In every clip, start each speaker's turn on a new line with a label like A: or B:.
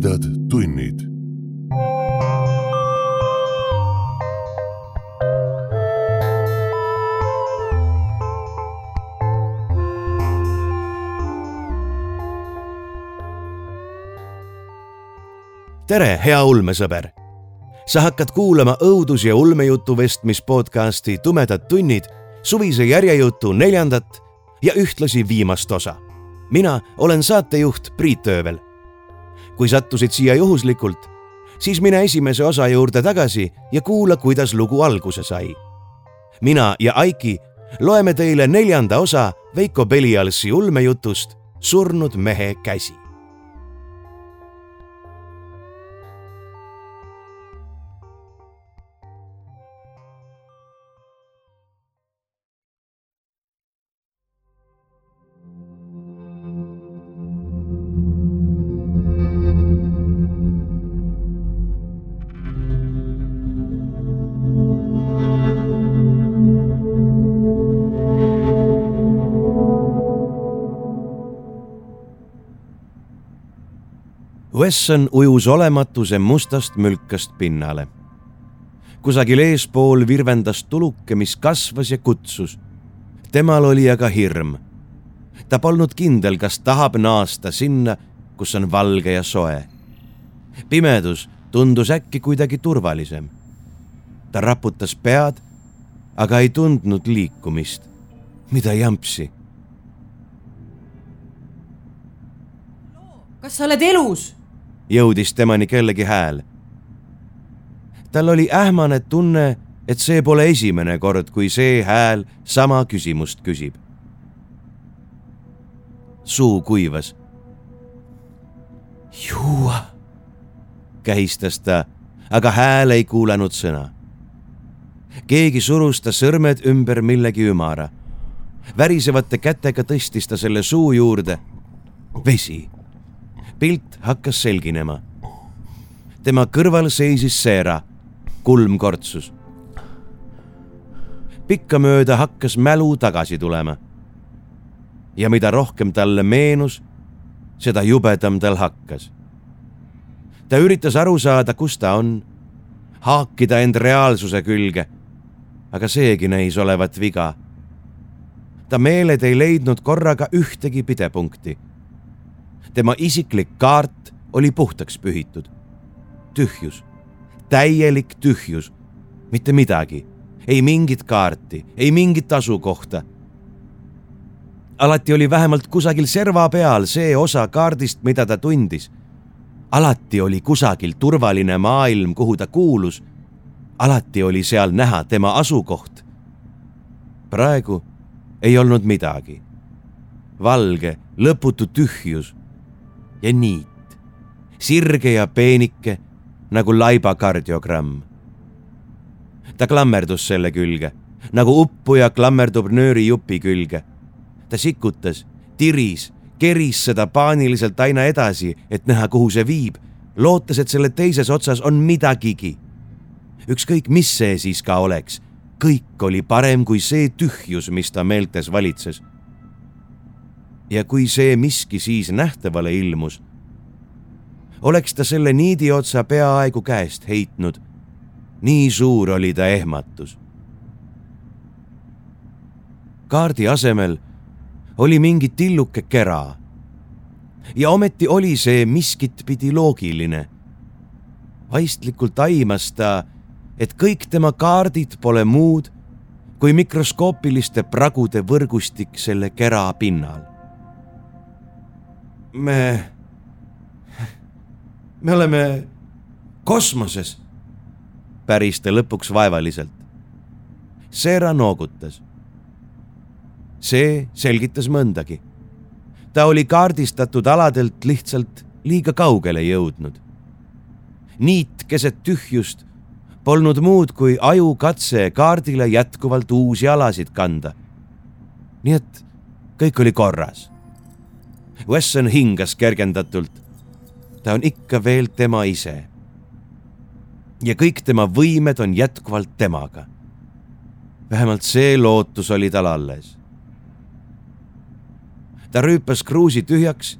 A: tumedad tunnid.
B: tere, hea ulmesõber. sa hakkad kuulama õudus- ja ulmejutu vestmis podcasti Tumedad tunnid, suvise järjejutu neljandat ja ühtlasi viimast osa. mina olen saatejuht Priit Öövel. Kui sattusid siia juhuslikult, siis mine esimese osa juurde tagasi ja kuula, kuidas lugu alguse sai. mina ja Aiki loeme teile neljanda osa Veiko Belialsi ulmejutust Surnud mehe käsi Wesson ujus olematuse mustast mülkast pinnale. kusagil eespool virvendas tuluke, mis kasvas ja kutsus. temal oli aga hirm. ta polnud kindel, kas tahab naasta sinna, kus on valge ja soe. pimedus tundus äkki kuidagi turvalisem. ta raputas pead, aga ei tundnud liikumist. mida jampsi?
C: kas sa oled elus?
B: Jõudis temani kellegi hääl. tal oli ähmane tunne, et see pole esimene kord, kui see hääl sama küsimust küsib. suu kuivas. juua, kähistas ta, aga hääl ei kuulanud sõna. keegi surus ta sõrmed ümber millegi ümara. värisevate kätega tõstis ta selle suu juurde. vesi pilt hakkas selginema. tema kõrval seisis Seera, kulm kortsus. pikkamööda hakkas mälu tagasi tulema. ja mida rohkem talle meenus, seda jubedam tal hakkas. ta üritas aru saada, kus ta on, haakida end reaalsuse külge. aga seegi näis olevat viga. ta meeled ei leidnud korraga ühtegi pidepunkti tema isiklik kaart oli puhtaks pühitud. tühjus, täielik tühjus, mitte midagi, ei mingit kaarti, ei mingit asukohta. alati oli vähemalt kusagil serva peal see osa kaardist, mida ta tundis. alati oli kusagil turvaline maailm, kuhu ta kuulus. alati oli seal näha tema asukoht. praegu ei olnud midagi valge, lõputu tühjus ja niit, sirge ja peenike nagu laiba kardiogramm. ta klammerdus selle külge, nagu uppuja klammerdub nöörijupi külge. ta sikutas, tiris, keris seda paaniliselt aina edasi, et näha, kuhu see viib, lootes, et selle teises otsas on midagigi. ükskõik, mis see siis ka oleks, kõik oli parem kui see tühjus, mis ta meeltes valitses ja kui see miski siis nähtavale ilmus, oleks ta selle niidiotsa peaaegu käest heitnud. nii suur oli ta ehmatus. kaardi asemel oli mingi tilluke kera. ja ometi oli see miskit pidi loogiline. vaistlikult aimas ta, et kõik tema kaardid pole muud kui mikroskoopiliste pragude võrgustik selle kera pinnal me, me oleme kosmoses, päris ta lõpuks vaevaliselt. Seera noogutas. see selgitas mõndagi. ta oli kaardistatud aladelt lihtsalt liiga kaugele jõudnud. niit keset tühjust polnud muud kui aju katse kaardile jätkuvalt uusi alasid kanda. nii et kõik oli korras Wesson hingas kergendatult. ta on ikka veel tema ise. ja kõik tema võimed on jätkuvalt temaga. vähemalt see lootus oli tal alles. ta rüüpas kruusi tühjaks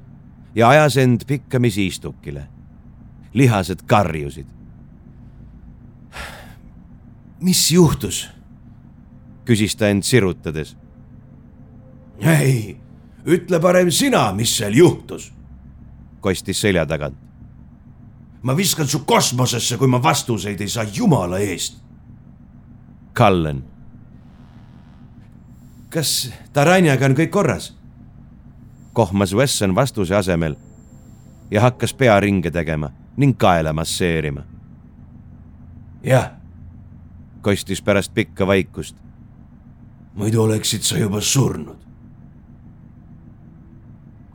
B: ja ajas end pikkamisi istukile. lihased karjusid. mis juhtus? küsis ta end sirutades.
A: ei, ütle parem sina, mis seal juhtus,
B: kostis selja tagant.
A: ma viskan su kosmosesse, kui ma vastuseid ei saa jumala eest.
B: Cullen. kas Taranjaga on kõik korras? kohmas Wesson vastuse asemel ja hakkas pea ringe tegema ning kaela masseerima.
A: jah,
B: kostis pärast pikka vaikust.
A: muidu oleksid sa juba surnud.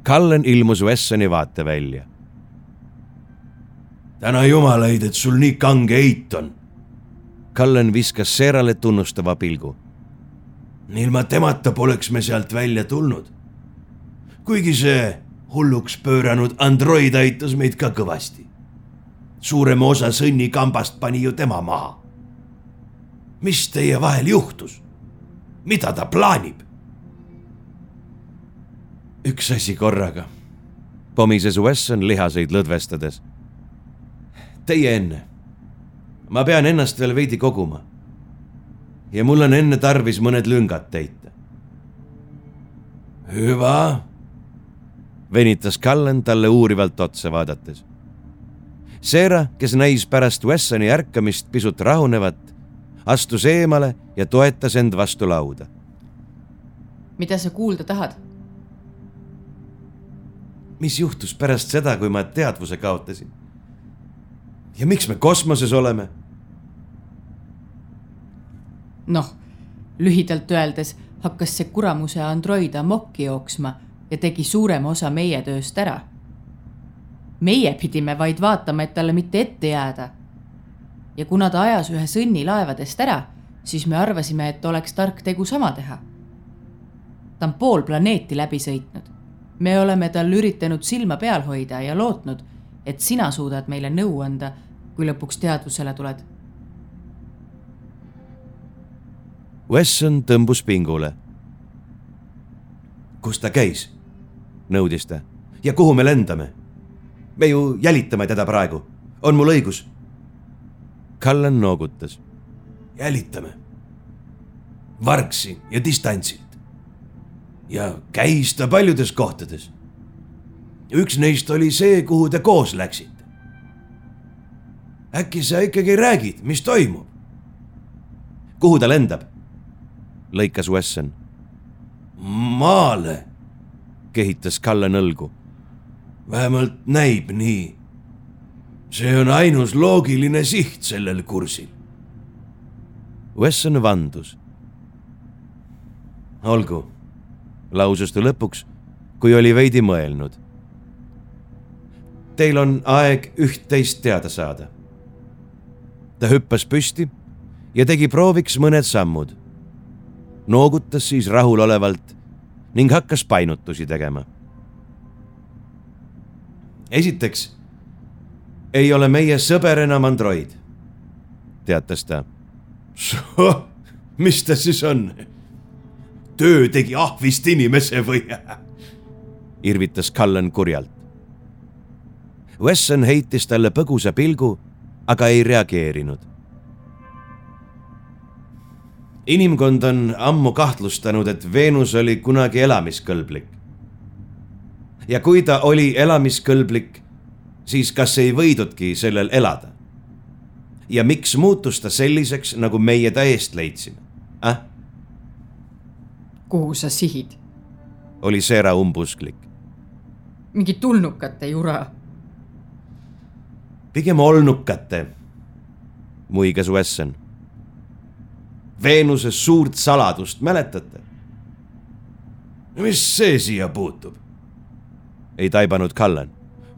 B: Cullen ilmus Wessoni vaatevälja.
A: täna jumalaid, et sul nii kange eit on.
B: Cullen viskas Seerale tunnustava pilgu.
A: ilma temata poleks me sealt välja tulnud. kuigi see hulluks pööranud android aitas meid ka kõvasti. suurema osa sõnnikambast pani ju tema maha. mis teie vahel juhtus? mida ta plaanib?
B: Üks asi korraga, pomises Wesson lihaseid lõdvestades. Teie enne. ma pean ennast veel veidi koguma. ja mul on enne tarvis mõned lüngad täita.
A: hüva
B: venitas Cullen talle uurivalt otsa vaadates. Seera, kes näis pärast Wessoni ärkamist pisut rahunevat, astus eemale ja toetas end vastu lauda.
C: mida sa kuulda tahad?
B: Mis juhtus pärast seda, kui ma teadvuse kaotasin? ja miks me kosmoses oleme?
C: noh, lühidalt öeldes hakkas see kuramuse android amokki jooksma ja tegi suurema osa meie tööst ära. meie pidime vaid vaatama, et talle mitte ette jääda. ja kuna ta ajas ühe sõnni laevadest ära, siis me arvasime, et oleks tark tegu sama teha. ta on pool planeeti läbi sõitnud. Me oleme tal üritanud silma peal hoida ja lootnud, et sina suudad meile nõu anda, kui lõpuks teadvusele tuled.
B: Wesson tõmbus pingule.
A: kus ta käis?
B: nõudis ta.
A: ja kuhu me lendame? me ju jälitame teda praegu, on mul õigus?
B: Cullen noogutas.
A: jälitame. vargsi ja distantsilt. Ja käis ta paljudes kohtades. üks neist oli see, kuhu te koos läksite. äkki sa ikkagi räägid, mis toimub?
B: kuhu ta lendab? lõikas Wesson.
A: maale
B: kehitas Kalle nõlgu.
A: vähemalt näib nii. see on ainus loogiline siht sellel kursil.
B: Wesson vandus. olgu, lausus ta lõpuks, kui oli veidi mõelnud. Teil on aeg üht-teist teada saada. ta hüppas püsti ja tegi prooviks mõned sammud. noogutas siis rahulolevalt ning hakkas painutusi tegema. esiteks ei ole meie sõber enam android, teatas ta.
A: mis ta siis on? Töö tegi ahvist inimese või?
B: irvitas Cullen kurjalt. Wesson heitis talle põgusa pilgu, aga ei reageerinud inimkond on ammu kahtlustanud, et Veenus oli kunagi elamiskõlblik. ja kui ta oli elamiskõlblik, siis kas ei võidudki sellel elada? ja miks muutus ta selliseks, nagu meie ta eest leidsime äh??
C: Kuhu sa sihid?
B: oli Seera umbusklik.
C: mingi tulnukate jura.
B: pigem olnukate, muigas Wesson Veenuse suurt saladust, mäletate?
A: mis see siia puutub?
B: ei taibanud Cullen.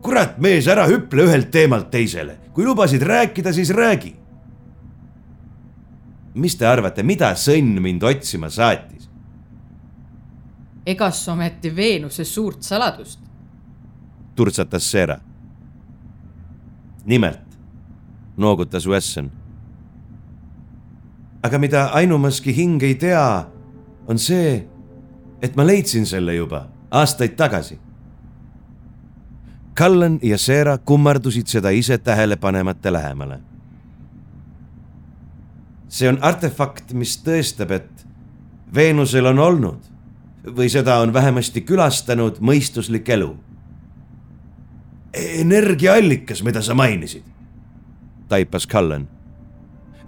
A: kurat, mees, ära hüple ühelt teemalt teisele, kui lubasid rääkida, siis räägi.
B: mis te arvate, mida sõnn mind otsima saatis?
C: Egas ometi Veenuse suurt saladust?
B: turtsatas Seera. nimelt, noogutas Wesson aga mida ainumaski hing ei tea, on see, et ma leidsin selle juba aastaid tagasi. Cullen ja Sarah kummardusid seda ise tähele panemata lähemale. see on artefakt, mis tõestab, et Veenusel on olnud või seda on vähemasti külastanud mõistuslik elu. energiaallikas, mida sa mainisid, taipas Cullen.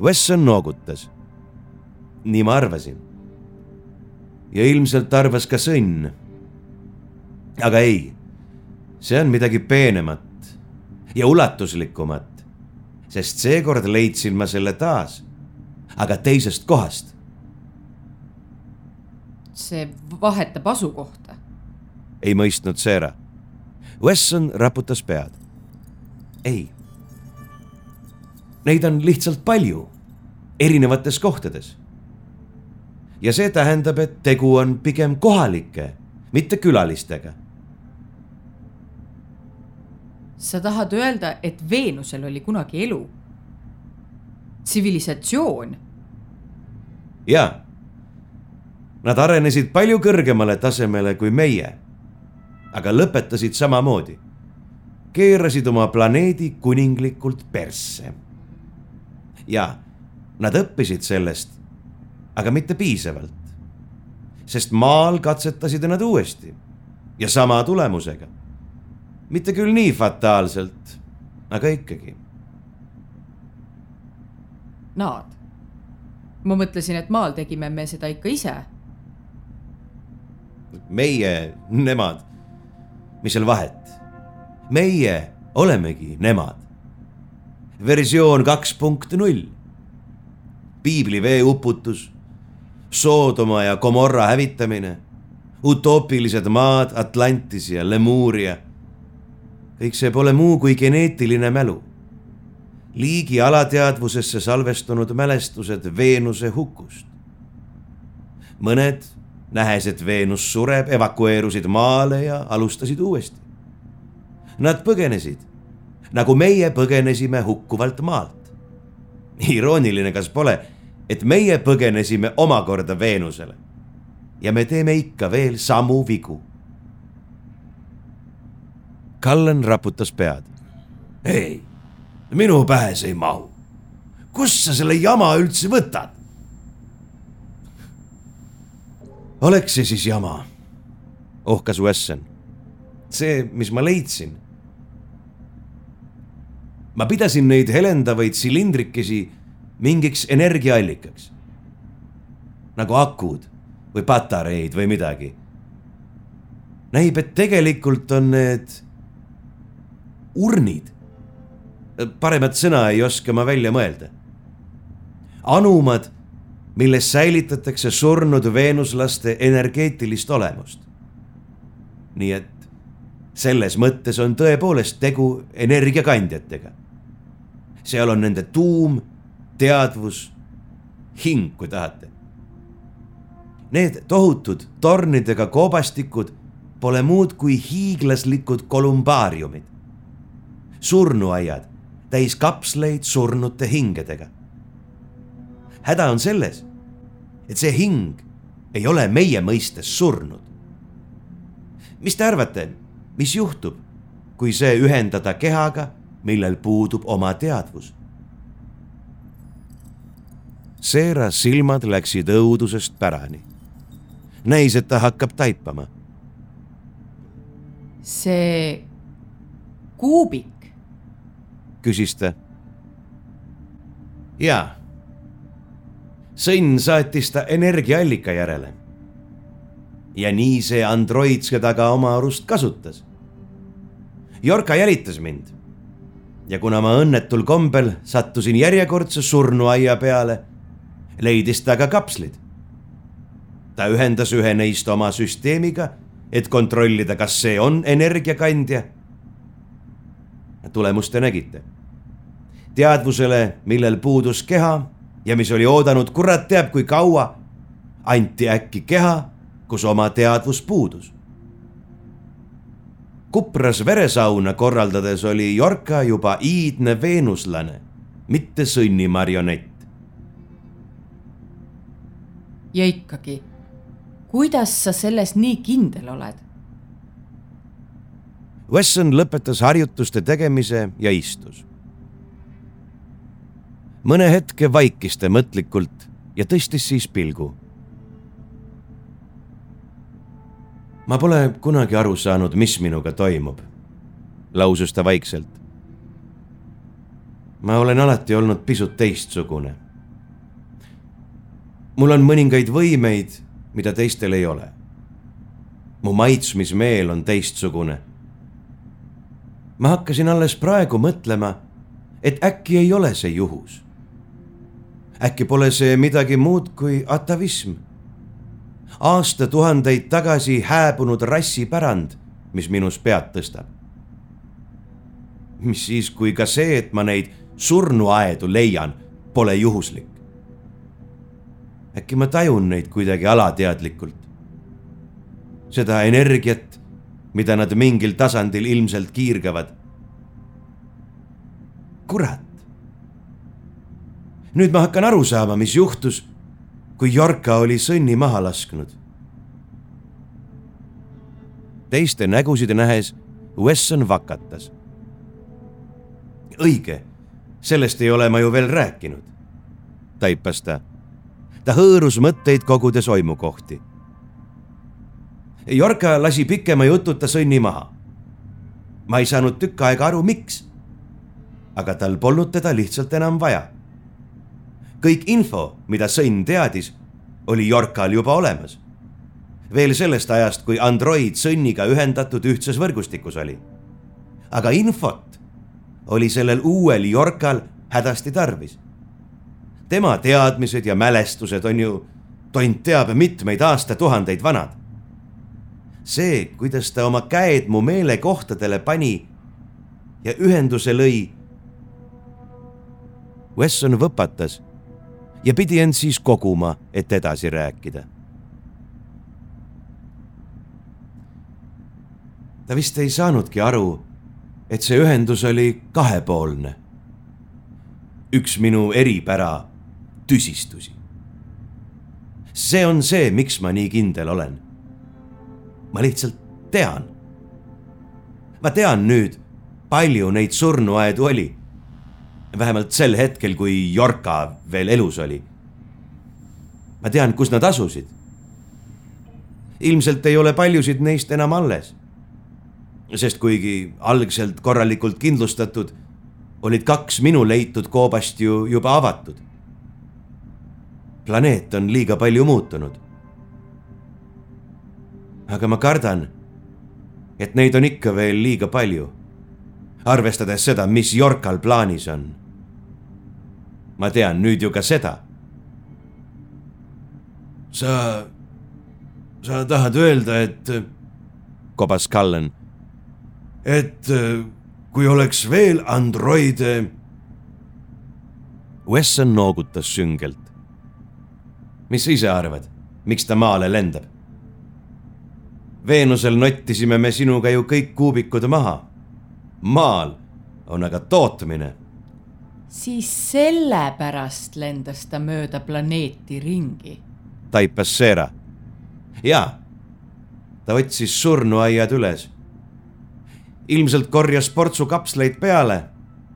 B: Wesson noogutas. nii ma arvasin. ja ilmselt arvas ka sõnn. aga ei, see on midagi peenemat ja ulatuslikumat, sest seekord leidsin ma selle taas, aga teisest kohast
C: see vahetab asukohta.
B: ei mõistnud Seera. Wesson raputas pead. ei. Neid on lihtsalt palju, erinevates kohtades. ja see tähendab, et tegu on pigem kohalike, mitte külalistega.
C: sa tahad öelda, et Veenusel oli kunagi elu? tsivilisatsioon?
B: jaa Nad arenesid palju kõrgemale tasemele kui meie, aga lõpetasid samamoodi. keerasid oma planeedi kuninglikult persse. ja nad õppisid sellest, aga mitte piisavalt. sest maal katsetasid nad uuesti ja sama tulemusega. mitte küll nii fataalselt, aga ikkagi.
C: Nad. ma mõtlesin, et maal tegime me seda ikka ise
B: meie, nemad. mis seal vahet? meie olemegi nemad. versioon kaks punkt null. piibli veeuputus, Soodoma ja Gomorra hävitamine, utoopilised maad Atlantis ja Lemuuria. kõik see pole muu kui geneetiline mälu. liigi alateadvusesse salvestunud mälestused Veenuse hukust. mõned nähes, et Veenus sureb, evakueerusid maale ja alustasid uuesti. Nad põgenesid, nagu meie põgenesime hukkuvalt maalt. irooniline, kas pole, et meie põgenesime omakorda Veenusele ja me teeme ikka veel samu vigu. Kallen raputas pead.
A: ei, minu pähe see ei mahu. kust sa selle jama üldse võtad?
B: Oleks see siis jama? ohkas Wesson. see, mis ma leidsin. ma pidasin neid helendavaid silindrikesi mingiks energiaallikaks. nagu akud või patareid või midagi. näib, et tegelikult on need urnid. paremat sõna ei oska ma välja mõelda. anumad milles säilitatakse surnud veenuslaste energeetilist olemust. nii et selles mõttes on tõepoolest tegu energiakandjatega. seal on nende tuum, teadvus, hing, kui tahate. Need tohutud tornidega koobastikud pole muud kui hiiglaslikud kolumbaariumid. surnuaiad täis kapsleid surnute hingedega häda on selles, et see hing ei ole meie mõistes surnud. mis te arvate, mis juhtub, kui see ühendada kehaga, millel puudub oma teadvus? Seera silmad läksid õudusest pärani. näis, et ta hakkab taipama.
C: see kuubik?
B: küsis ta. jaa sõnn saatis ta energiaallika järele. ja nii see android seda ka oma arust kasutas. Jorka jälitas mind. ja kuna ma õnnetul kombel sattusin järjekordse surnuaia peale, leidis ta ka kapslid. ta ühendas ühe neist oma süsteemiga, et kontrollida, kas see on energiakandja. tulemust te nägite. teadvusele, millel puudus keha ja mis oli oodanud kurat teab kui kaua, anti äkki keha, kus oma teadvus puudus. Kupras veresauna korraldades oli Jorka juba iidne veenuslane, mitte sõnnimarionett.
C: ja ikkagi, kuidas sa selles nii kindel oled?
B: Wesson lõpetas harjutuste tegemise ja istus. Mõne hetke vaikis ta mõtlikult ja tõstis siis pilgu. ma pole kunagi aru saanud, mis minuga toimub, lausus ta vaikselt. ma olen alati olnud pisut teistsugune. mul on mõningaid võimeid, mida teistel ei ole. mu maitsmismeel on teistsugune ma hakkasin alles praegu mõtlema, et äkki ei ole see juhus. Äkki pole see midagi muud kui atavism. aastatuhandeid tagasi hääbunud rassipärand, mis minus pead tõstab. mis siis, kui ka see, et ma neid surnuaedu leian, pole juhuslik. äkki ma tajun neid kuidagi alateadlikult. seda energiat mida nad mingil tasandil ilmselt kiirgavad. kurat. Nüüd ma hakkan aru saama, mis juhtus, kui Jorka oli sõnni maha lasknud. teiste nägusid nähes Wesson vakatas. õige, sellest ei ole ma ju veel rääkinud, taipas ta. ta hõõrus mõtteid kogudes oimukohti Jorka lasi pikema jututa sõnni maha. ma ei saanud tükk aega aru, miks. aga tal polnud teda lihtsalt enam vaja. Kõik info, mida sõnn teadis, oli Jorkal juba olemas. veel sellest ajast, kui Android sõnniga ühendatud ühtses võrgustikus oli. aga infot oli sellel uuel Jorkal hädasti tarvis. tema teadmised ja mälestused on ju, tont teab, mitmeid aastatuhandeid vanad see, kuidas ta oma käed mu meelekohtadele pani ja ühenduse lõi. Wesson võpatas ja pidi end siis koguma, et edasi rääkida. ta vist ei saanudki aru, et see ühendus oli kahepoolne. üks minu eripära tüsistusi. see on see, miks ma nii kindel olen ma lihtsalt tean. ma tean nüüd, palju neid surnuaedu oli. Vähemalt sel hetkel, kui Jorka veel elus oli. ma tean, kus nad asusid. ilmselt ei ole paljusid neist enam alles. sest kuigi algselt korralikult kindlustatud, olid kaks minu leitud koobast ju juba avatud. planeet on liiga palju muutunud aga ma kardan, et neid on ikka veel liiga palju. arvestades seda, mis Yorkal plaanis on. Ma tean nüüd ju ka seda. sa, sa tahad öelda, et, kobas Cullen, et kui oleks veel androide. Wesson noogutas süngelt. mis sa ise arvad, miks ta maale lendab? Veenusel nottisime me sinuga ju kõik kuubikud maha. maal on aga tootmine.
C: Siis sellepärast lendas ta mööda planeeti ringi.
B: taipas Seera. jaa, ta võtsis surnuaiad üles. ilmselt korjas portsu kapsleid peale,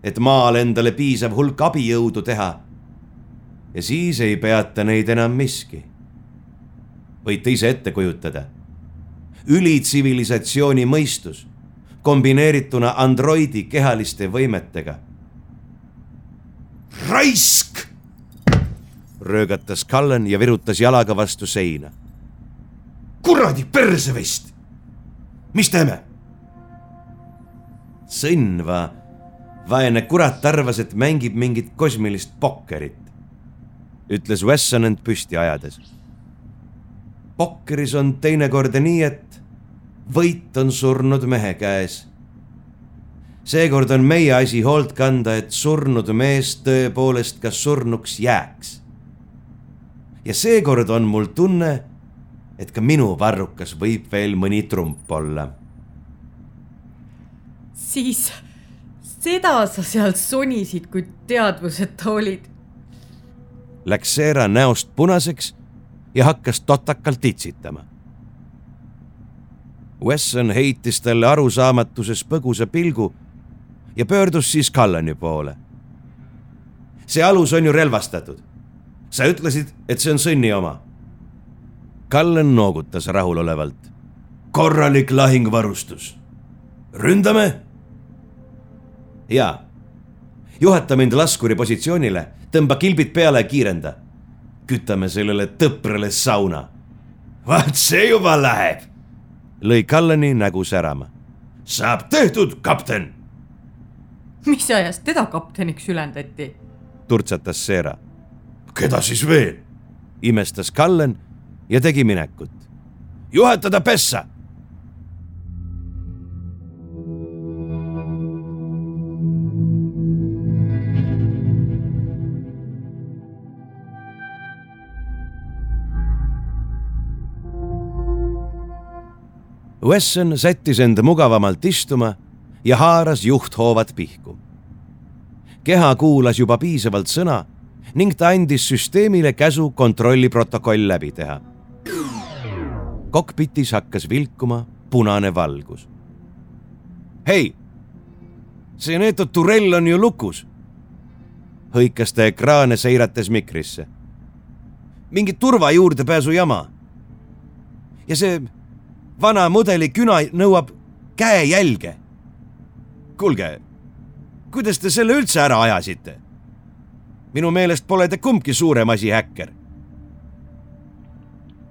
B: et maal endale piisav hulk abijõudu teha. ja siis ei peata neid enam miski. võite ise ette kujutada ülitsivilisatsiooni mõistus kombineerituna androidi kehaliste võimetega. Raisk! röögatas Cullen ja virutas jalaga vastu seina. kuradi persevest! mis teeme? sõnva, vaene kurat arvas, et mängib mingit kosmilist pokkerit, ütles Wesson end püsti ajades. pokkeris on teinekord nii, et võit on surnud mehe käes. Seekord on meie asi hoolt kanda, et surnud mees tõepoolest ka surnuks jääks. ja seekord on mul tunne, et ka minu varrukas võib veel mõni trump olla.
C: siis seda sa seal sonisid, kui teadvuseta olid?
B: Läks Seera näost punaseks ja hakkas totakalt itsitama Wesson heitis talle arusaamatuses põgusa pilgu ja pöördus siis Callani poole. see alus on ju relvastatud. sa ütlesid, et see on Sõnni oma. Cullen noogutas rahulolevalt.
A: korralik lahingvarustus. ründame?
B: jaa. juhata mind laskuri positsioonile, tõmba kilbid peale ja kiirenda. kütame sellele tõprale sauna.
A: vaat see juba läheb.
B: lõi Callani nägu särama.
A: saab tehtud, kapten
C: mis ajast teda kapteniks ülendati?
B: turtsatas Seera.
A: keda siis veel?
B: imestas Kallen ja tegi minekut.
A: juhatada pessa.
B: Wesson sättis enda mugavamalt istuma ja haaras juhthoovad pihku. keha kuulas juba piisavalt sõna ning ta andis süsteemile käsu kontrolliprotokoll läbi teha. kokpitis hakkas vilkuma punane valgus. hei, see Neeto Turell on ju lukus, hõikas ta ekraane seirates mikrisse. mingit turva juurdepääsu jama. ja see vana mudeli küna nõuab käejälge kuulge, kuidas te selle üldse ära ajasite? minu meelest pole te kumbki suurem asi häkker.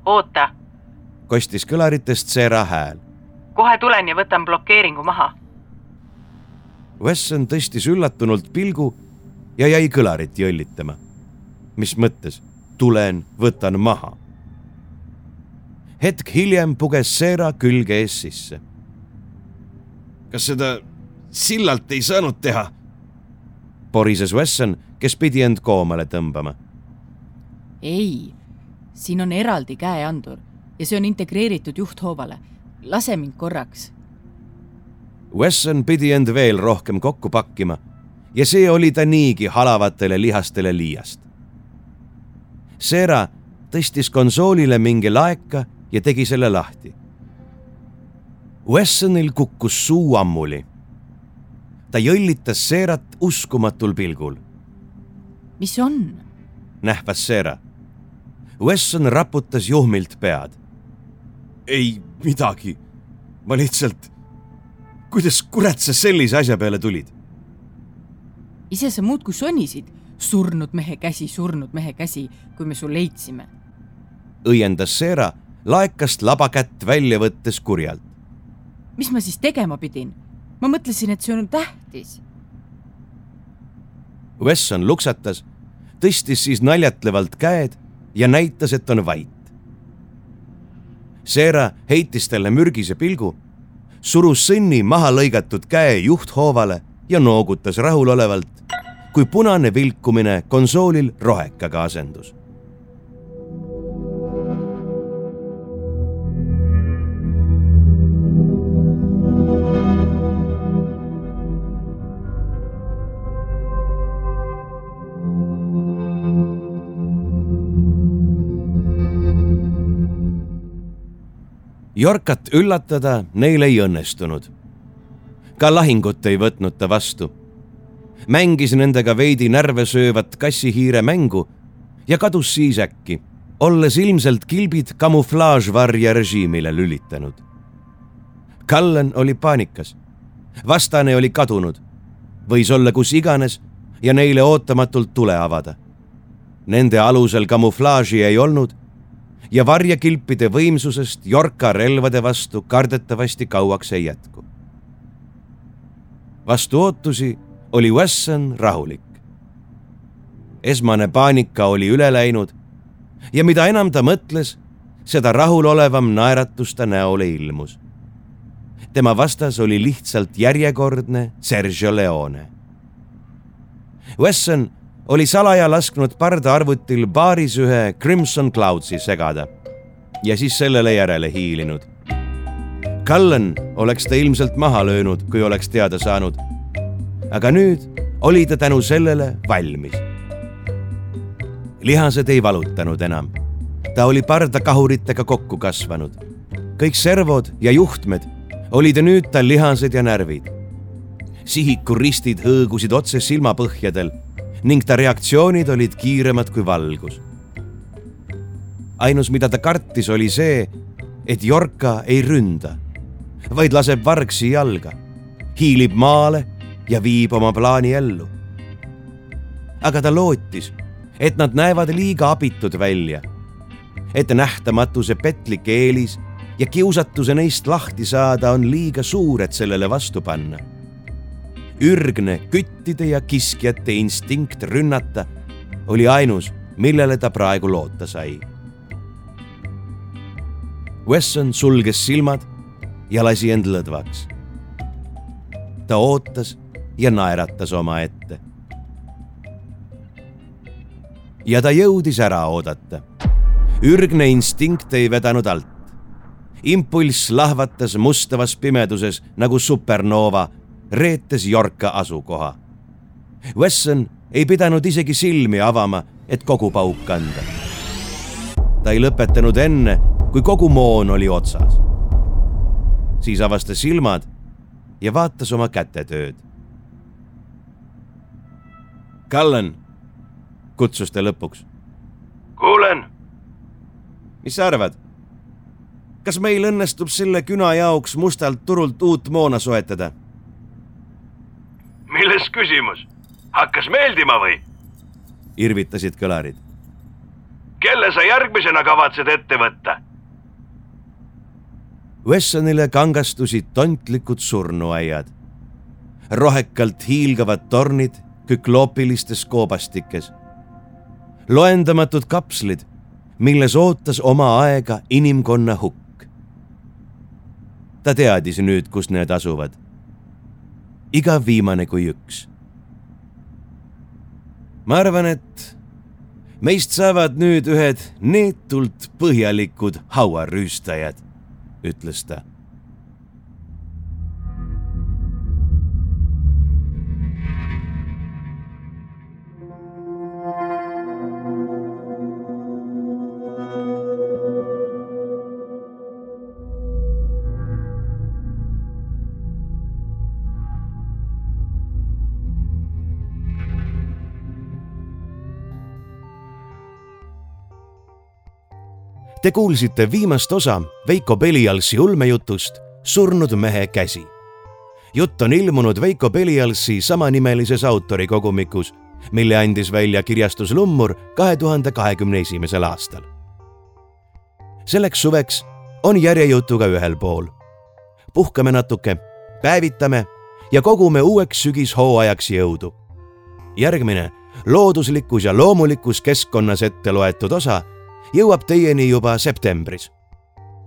D: oota.
B: kostis kõlaritest Seera hääl.
D: kohe tulen ja võtan blokeeringu maha.
B: Wesson tõstis üllatunult pilgu ja jäi kõlarit jõllitama. mis mõttes? tulen, võtan maha. hetk hiljem puges Seera külge ees sisse. kas seda sillalt ei saanud teha. porises Wesson, kes pidi end koomale tõmbama.
C: ei, siin on eraldi käeandur ja see on integreeritud juhthoovale. lase mind korraks.
B: Wesson pidi end veel rohkem kokku pakkima ja see oli ta niigi halavatele lihastele liiast. Seera tõstis konsoolile mingi laeka ja tegi selle lahti. Wessonil kukkus suu ammuli ta jõllitas Seerat uskumatul pilgul.
C: mis on?
B: nähvas Seera. Wesson raputas juhmilt pead. ei midagi, ma lihtsalt, kuidas kurat sa sellise asja peale tulid?
C: ise sa muudkui sonisid, surnud mehe käsi, surnud mehe käsi, kui me su leidsime.
B: õiendas Seera laekast labakätt välja võttes kurjalt.
C: mis ma siis tegema pidin? Ma mõtlesin, et see on tähtis.
B: Wesson luksatas, tõstis siis naljatlevalt käed ja näitas, et on vait. Seera heitis talle mürgise pilgu, surus sõnni maha lõigatud käe juhthoovale ja noogutas rahulolevalt, kui punane vilkumine konsoolil rohekaga asendus Jorkat üllatada neil ei õnnestunud. ka lahingut ei võtnud ta vastu. mängis nendega veidi närve söövat kassihiire mängu ja kadus siis äkki, olles ilmselt kilbid kamuflaažvarje režiimile lülitanud. Cullen oli paanikas. vastane oli kadunud, võis olla kus iganes ja neile ootamatult tule avada. Nende alusel kamuflaaži ei olnud ja varjekilpide võimsusest Jorka relvade vastu kardetavasti kauaks ei jätku. vastu ootusi oli Wesson rahulik. esmane paanika oli üle läinud ja mida enam ta mõtles, seda rahulolevam naeratus ta näole ilmus. tema vastas oli lihtsalt järjekordne Sergio Leone. Wesson oli salaja lasknud pardaarvutil baaris ühe Crimson Cloudsi segada ja siis sellele järele hiilinud. Cullen oleks ta ilmselt maha löönud, kui oleks teada saanud. aga nüüd oli ta tänu sellele valmis. lihased ei valutanud enam. ta oli pardakahuritega kokku kasvanud. kõik servod ja juhtmed olid nüüd tal lihased ja närvid. sihikuristid hõõgusid otse silmapõhjadel ning ta reaktsioonid olid kiiremad kui valgus. ainus, mida ta kartis, oli see, et Jorka ei ründa, vaid laseb vargsi jalga, hiilib maale ja viib oma plaani ellu. aga ta lootis, et nad näevad liiga abitud välja, et nähtamatuse petlik eelis ja kiusatuse neist lahti saada on liiga suur, et sellele vastu panna. Ürgne küttide ja kiskjate instinkt rünnata oli ainus, millele ta praegu loota sai. Wesson sulges silmad ja lasi end lõdvaks. ta ootas ja naeratas omaette. ja ta jõudis ära oodata. ürgne instinkt ei vedanud alt. impulss lahvatas mustavas pimeduses nagu supernoova, reetes Yorka asukoha. Wesson ei pidanud isegi silmi avama, et kogu pauk anda. ta ei lõpetanud enne, kui kogu moon oli otsas. siis avastas silmad ja vaatas oma kätetööd Cullen, kutsus ta lõpuks.
A: kuulen.
B: mis sa arvad? kas meil õnnestub selle küna jaoks mustalt turult uut moona soetada?
A: Milles küsimus? hakkas meeldima või?
B: irvitasid kõlarid.
A: kelle sa järgmisena kavatsed ette võtta?
B: Wessonile kangastusid tontlikud surnuaiad. rohekalt hiilgavad tornid kükloopilistes koobastikes. loendamatud kapslid, milles ootas oma aega inimkonna hukk. ta teadis nüüd, kus need asuvad. Iga viimane kui üks. ma arvan, et meist saavad nüüd ühed neetult põhjalikud hauarüüstajad, ütles ta Te kuulsite viimast osa Veiko Pelialsi ulmejutust Surnud mehe käsi. jutt on ilmunud Veiko Pelialsi samanimelises autorikogumikus, mille andis välja kirjastus Lummur kahe tuhande kahekümne esimesel aastal. selleks suveks on järjejutuga ühel pool. puhkame natuke, päevitame ja kogume uueks sügishooajaks jõudu. järgmine looduslikus ja loomulikus keskkonnas ette loetud osa jõuab teieni juba septembris.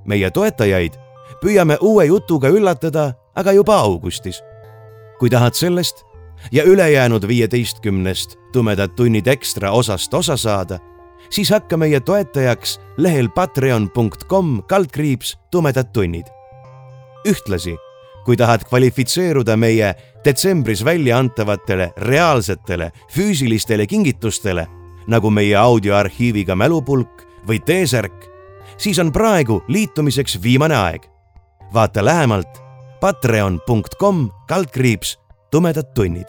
B: meie toetajaid püüame uue jutuga üllatada aga juba augustis. kui tahad sellest ja ülejäänud viieteistkümnest Tumedad tunnid ekstra osast osa saada, siis hakka meie toetajaks lehel patreon.com kaldkriips tumedad tunnid. ühtlasi, kui tahad kvalifitseeruda meie detsembris välja antavatele reaalsetele füüsilistele kingitustele, nagu meie audioarhiiviga mälupulk või T-särk, siis on praegu liitumiseks viimane aeg. vaata lähemalt patreon.com kaldkriips tumedad tunnid.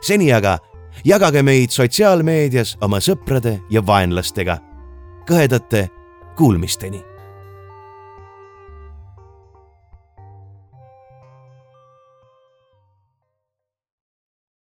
B: seni aga jagage meid sotsiaalmeedias oma sõprade ja vaenlastega. kõhedate kuulmisteni